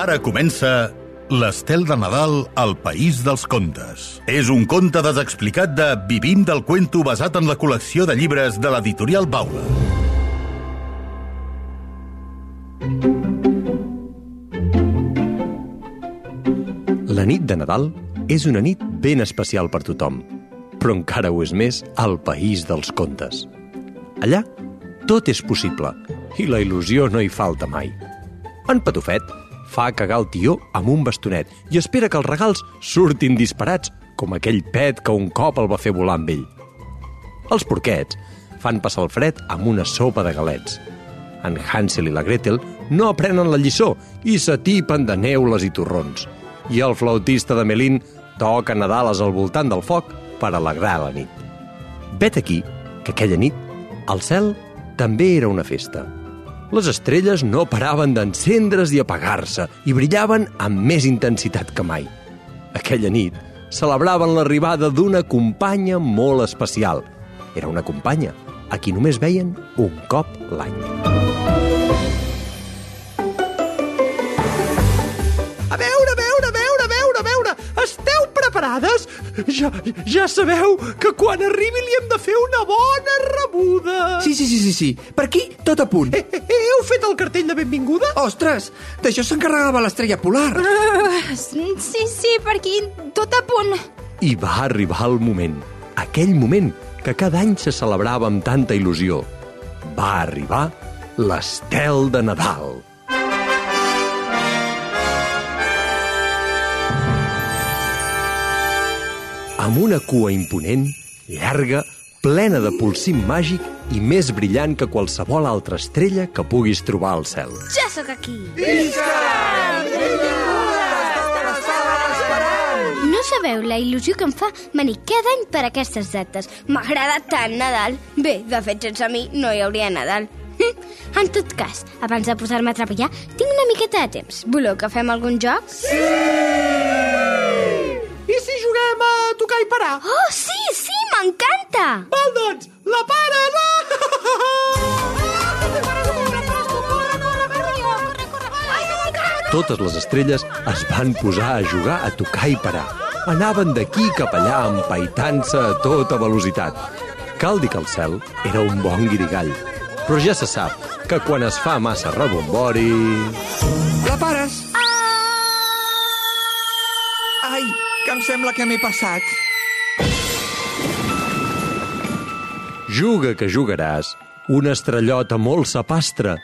Ara comença L'estel de Nadal al País dels Contes. És un conte desexplicat de Vivim del Cuento basat en la col·lecció de llibres de l'editorial Baula. La nit de Nadal és una nit ben especial per tothom, però encara ho és més al País dels Contes. Allà tot és possible i la il·lusió no hi falta mai. En Patufet fa cagar el tió amb un bastonet i espera que els regals surtin disparats, com aquell pet que un cop el va fer volar amb ell. Els porquets fan passar el fred amb una sopa de galets. En Hansel i la Gretel no aprenen la lliçó i s'atipen de neules i torrons. I el flautista de Melín toca Nadales al voltant del foc per alegrar la nit. Vet aquí que aquella nit el cel també era una festa. Les estrelles no paraven d'encendre's i apagar-se i brillaven amb més intensitat que mai. Aquella nit celebraven l'arribada d'una companya molt especial. Era una companya a qui només veien un cop l'any. Ja, ja sabeu que quan arribi li hem de fer una bona rebuda. Sí, sí, sí, sí, sí. Per aquí, tot a punt. Eh, eh, heu fet el cartell de benvinguda? Ostres, d'això s'encarregava l'estrella polar. Uh, sí, sí, per aquí, tot a punt. I va arribar el moment, aquell moment que cada any se celebrava amb tanta il·lusió. Va arribar l'estel de Nadal. Amb una cua imponent, llarga, plena de polsim màgic i més brillant que qualsevol altra estrella que puguis trobar al cel. Ja sóc aquí. No sabeu la il·lusió que em fa venir cada any per aquestes dates. M'agrada tant Nadal. Bé, de fet, sense mi no hi hauria Nadal. En tot cas, abans de posar-me a treballar, tinc una miqueta de temps. Voleu que fem algun joc? Sí! I parar? Oh, sí, sí, m'encanta! Val, doncs, la pares! Totes les estrelles es van posar a jugar a tocar i parar. Anaven d'aquí cap allà empaitant-se a tota velocitat. Cal dir que el cel era un bon guirigall. Però ja se sap que quan es fa massa rebombori... La pares? Ai, que em sembla que m'he passat. Juga que jugaràs. Una estrellota molt sapastre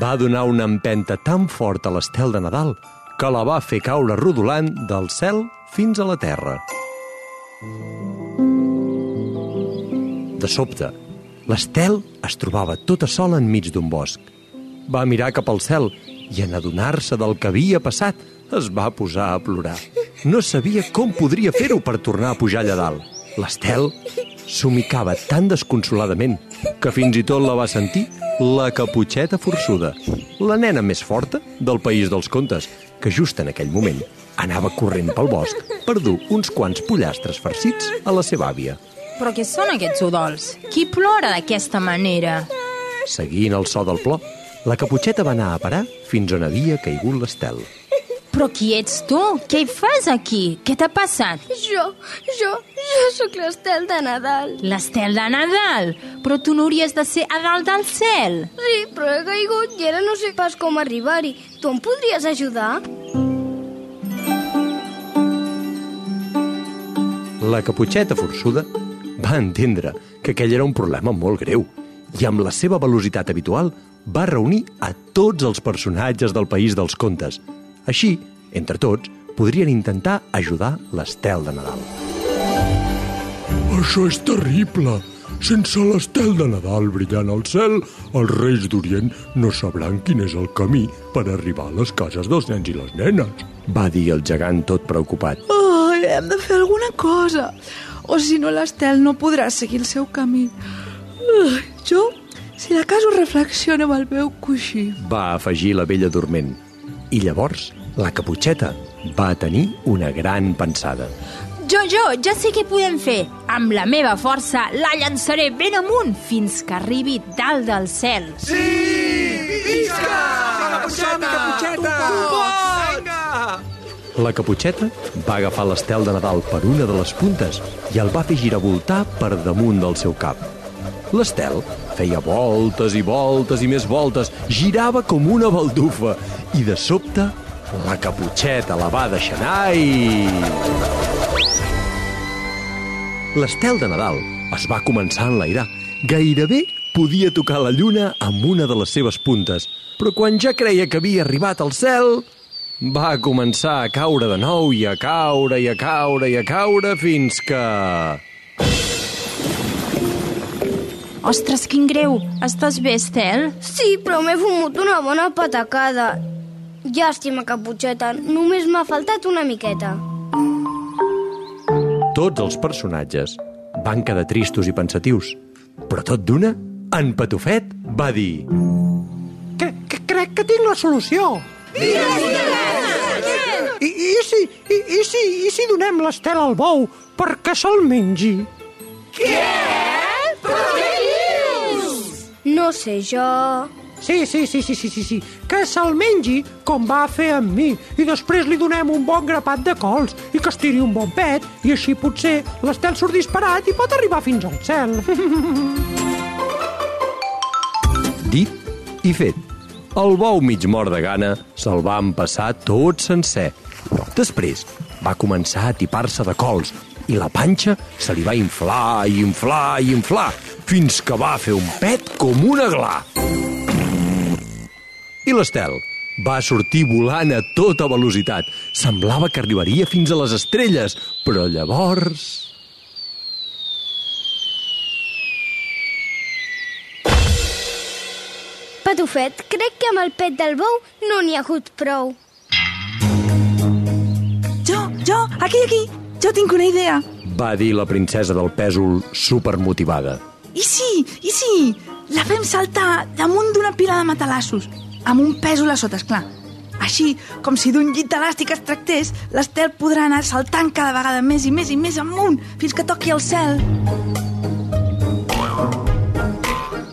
va donar una empenta tan forta a l'estel de Nadal que la va fer caure rodolant del cel fins a la terra. De sobte, l'estel es trobava tota sola enmig d'un bosc. Va mirar cap al cel i en adonar-se del que havia passat es va posar a plorar. No sabia com podria fer-ho per tornar a pujar allà dalt. L'estel somicava tan desconsoladament que fins i tot la va sentir la caputxeta forçuda, la nena més forta del País dels Contes, que just en aquell moment anava corrent pel bosc per dur uns quants pollastres farcits a la seva àvia. Però què són aquests udols? Qui plora d'aquesta manera? Seguint el so del plor, la caputxeta va anar a parar fins on havia caigut l'estel. Però qui ets tu? Què hi fas aquí? Què t'ha passat? Jo, jo, jo sóc l'estel de Nadal. L'estel de Nadal? Però tu no hauries de ser a dalt del cel. Sí, però he caigut i ara no sé pas com arribar-hi. Tu em podries ajudar? La caputxeta forçuda va entendre que aquell era un problema molt greu i amb la seva velocitat habitual va reunir a tots els personatges del País dels Contes. Així, entre tots, podrien intentar ajudar l'estel de Nadal. Això és terrible. Sense l'estel de Nadal brillant al cel, els reis d'Orient no sabran quin és el camí per arribar a les cases dels nens i les nenes. Va dir el gegant tot preocupat. Ai, hem de fer alguna cosa. O si no, l'Estel no podrà seguir el seu camí. Ai, jo, si de cas ho reflexiono amb el meu coixí. Va afegir la vella dorment. I llavors, la caputxeta va tenir una gran pensada. Jo, jo, ja sé què podem fer. Amb la meva força la llançaré ben amunt fins que arribi dalt del cel. Visca! Som-hi, caputxeta! La caputxeta va agafar l'estel de Nadal per una de les puntes i el va fer giravoltar per damunt del seu cap. L'estel feia voltes i voltes i més voltes, girava com una baldufa i de sobte la caputxeta la va deixar anar i... L'estel de Nadal es va començar a enlairar. Gairebé podia tocar la lluna amb una de les seves puntes, però quan ja creia que havia arribat al cel, va començar a caure de nou i a caure i a caure i a caure fins que... Ostres, quin greu. Estàs bé, Estel? Sí, però m'he fumut una bona patacada. Llàstima, Caputxeta, només m'ha faltat una miqueta. Tots els personatges van quedar tristos i pensatius, però tot d'una, en Patufet va dir... Que, que crec que tinc la solució. I, i, si, i, i, si, I si donem l'estel al bou perquè se'l mengi? No sé jo... Sí, sí, sí, sí, sí, sí, sí. Que se'l mengi com va fer amb mi i després li donem un bon grapat de cols i que es tiri un bon pet i així potser l'estel surt disparat i pot arribar fins al cel. Dit i fet. El bou mig mort de gana se'l va empassar tot sencer. Després va començar a tipar-se de cols i la panxa se li va inflar i inflar i inflar fins que va fer un pet com una gla. I l'estel va sortir volant a tota velocitat. Semblava que arribaria fins a les estrelles, però llavors... Patufet, crec que amb el pet del bou no n'hi ha hagut prou. Jo, jo, aquí, aquí, jo tinc una idea. va dir la princesa del pèsol supermotivada. I sí, i sí, la fem saltar damunt d'una pila de matalassos, amb un pèsol a sota, esclar. Així, com si d'un llit elàstic es tractés, l'estel podrà anar saltant cada vegada més i més i més amunt, fins que toqui el cel.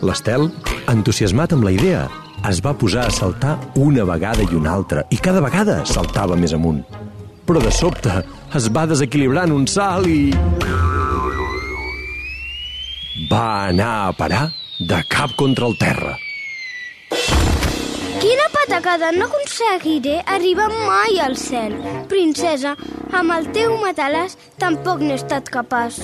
L'estel, entusiasmat amb la idea, es va posar a saltar una vegada i una altra, i cada vegada saltava més amunt. Però de sobte es va desequilibrar en un salt i... Va anar a parar de cap contra el terra. Quina patacada! No aconseguiré arribar mai al cel. Princesa, amb el teu matalàs tampoc n'he estat capaç.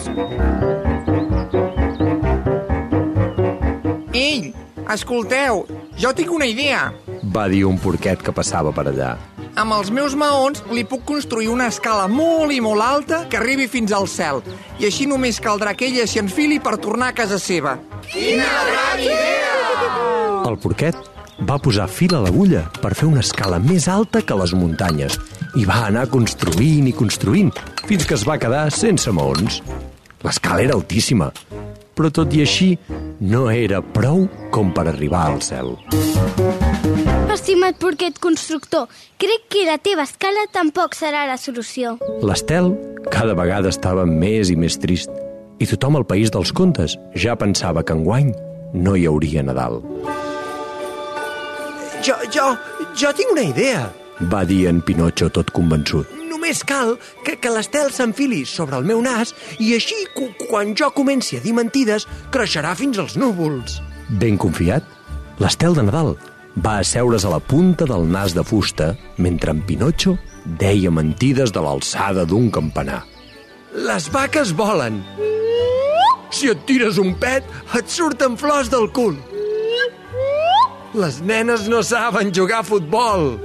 Ei, escolteu, jo tinc una idea. Va dir un porquet que passava per allà. Amb els meus maons li puc construir una escala molt i molt alta que arribi fins al cel. I així només caldrà que ella s'hi enfili per tornar a casa seva. El porquet va posar fil a l'agulla per fer una escala més alta que les muntanyes i va anar construint i construint fins que es va quedar sense maons. L'escala era altíssima, però tot i així no era prou com per arribar al cel. Estimat porquet constructor, crec que la teva escala tampoc serà la solució. L'estel cada vegada estava més i més trist i tothom al país dels contes ja pensava que enguany no hi hauria Nadal. Jo, jo, jo tinc una idea. Va dir en Pinotxo tot convençut. Només cal que, que l'estel s'enfili sobre el meu nas i així, cu, quan jo comenci a dir mentides, creixerà fins als núvols. Ben confiat, l'estel de Nadal va asseure's a la punta del nas de fusta mentre en Pinotxo deia mentides de l'alçada d'un campanar. Les vaques volen. Si et tires un pet, et surten flors del cul. Les nenes no saben jugar a futbol.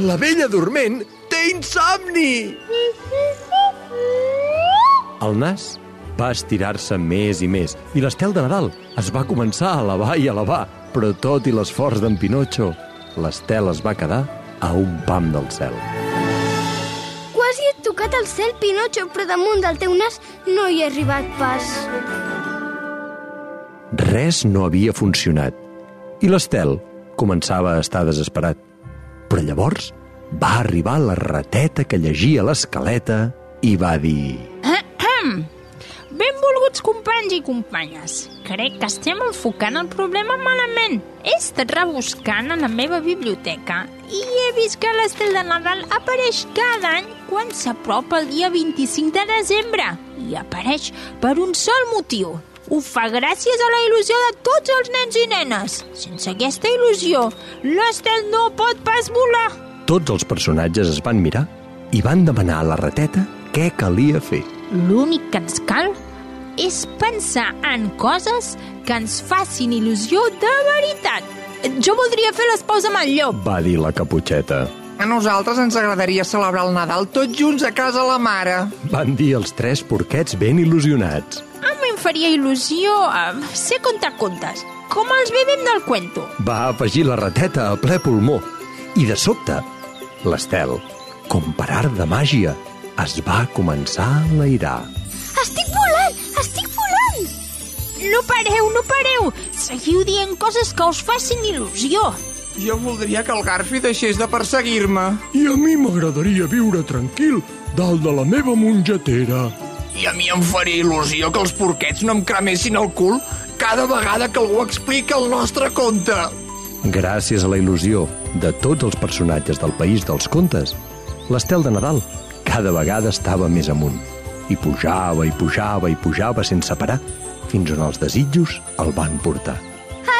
La vella dorment té insomni. El nas va estirar-se més i més i l'estel de Nadal es va començar a elevar i elevar, però tot i l'esforç d'en Pinotxo, l'estel es va quedar a un pam del cel. Quasi he tocat el cel, Pinotxo, però damunt del teu nas no hi he arribat pas. Res no havia funcionat i l'estel començava a estar desesperat. Però llavors va arribar la rateta que llegia l'escaleta i va dir... Benvolguts companys i companyes. Crec que estem enfocant el problema malament. He estat rebuscant a la meva biblioteca i he vist que l'estel de Nadal apareix cada any quan s'apropa el dia 25 de desembre. I apareix per un sol motiu. Ho fa gràcies a la il·lusió de tots els nens i nenes. Sense aquesta il·lusió, l'estel no pot pas volar. Tots els personatges es van mirar i van demanar a la rateta què calia fer. L'únic que ens cal és pensar en coses que ens facin il·lusió de veritat. Jo voldria fer les paus amb el llop. Va dir la caputxeta. A nosaltres ens agradaria celebrar el Nadal tots junts a casa la mare. Van dir els tres porquets ben il·lusionats. A mi em faria il·lusió eh, ser contacontes, com els bebem del cuento. Va afegir la rateta a ple pulmó. I de sobte, l'estel, com per art de màgia, es va començar a enlairar. No pareu, no pareu! Seguiu dient coses que us facin il·lusió. Jo voldria que el Garfi deixés de perseguir-me. I a mi m'agradaria viure tranquil dalt de la meva mongetera. I a mi em faria il·lusió que els porquets no em cremessin el cul cada vegada que algú explica el nostre conte. Gràcies a la il·lusió de tots els personatges del País dels Contes, l'estel de Nadal cada vegada estava més amunt i pujava i pujava i pujava sense parar fins on els desitjos el van portar.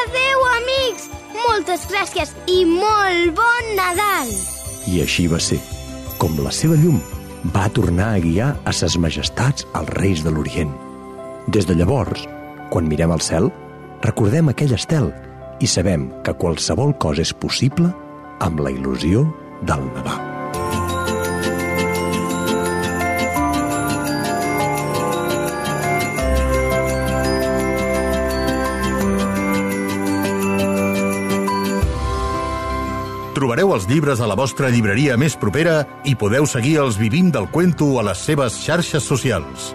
Adeu, amics! Moltes gràcies i molt bon Nadal! I així va ser, com la seva llum va tornar a guiar a ses majestats els reis de l'Orient. Des de llavors, quan mirem al cel, recordem aquell estel i sabem que qualsevol cosa és possible amb la il·lusió del Nadal. Els llibres a la vostra llibreria més propera i podeu seguir els Vivim del Cuento a les seves xarxes socials.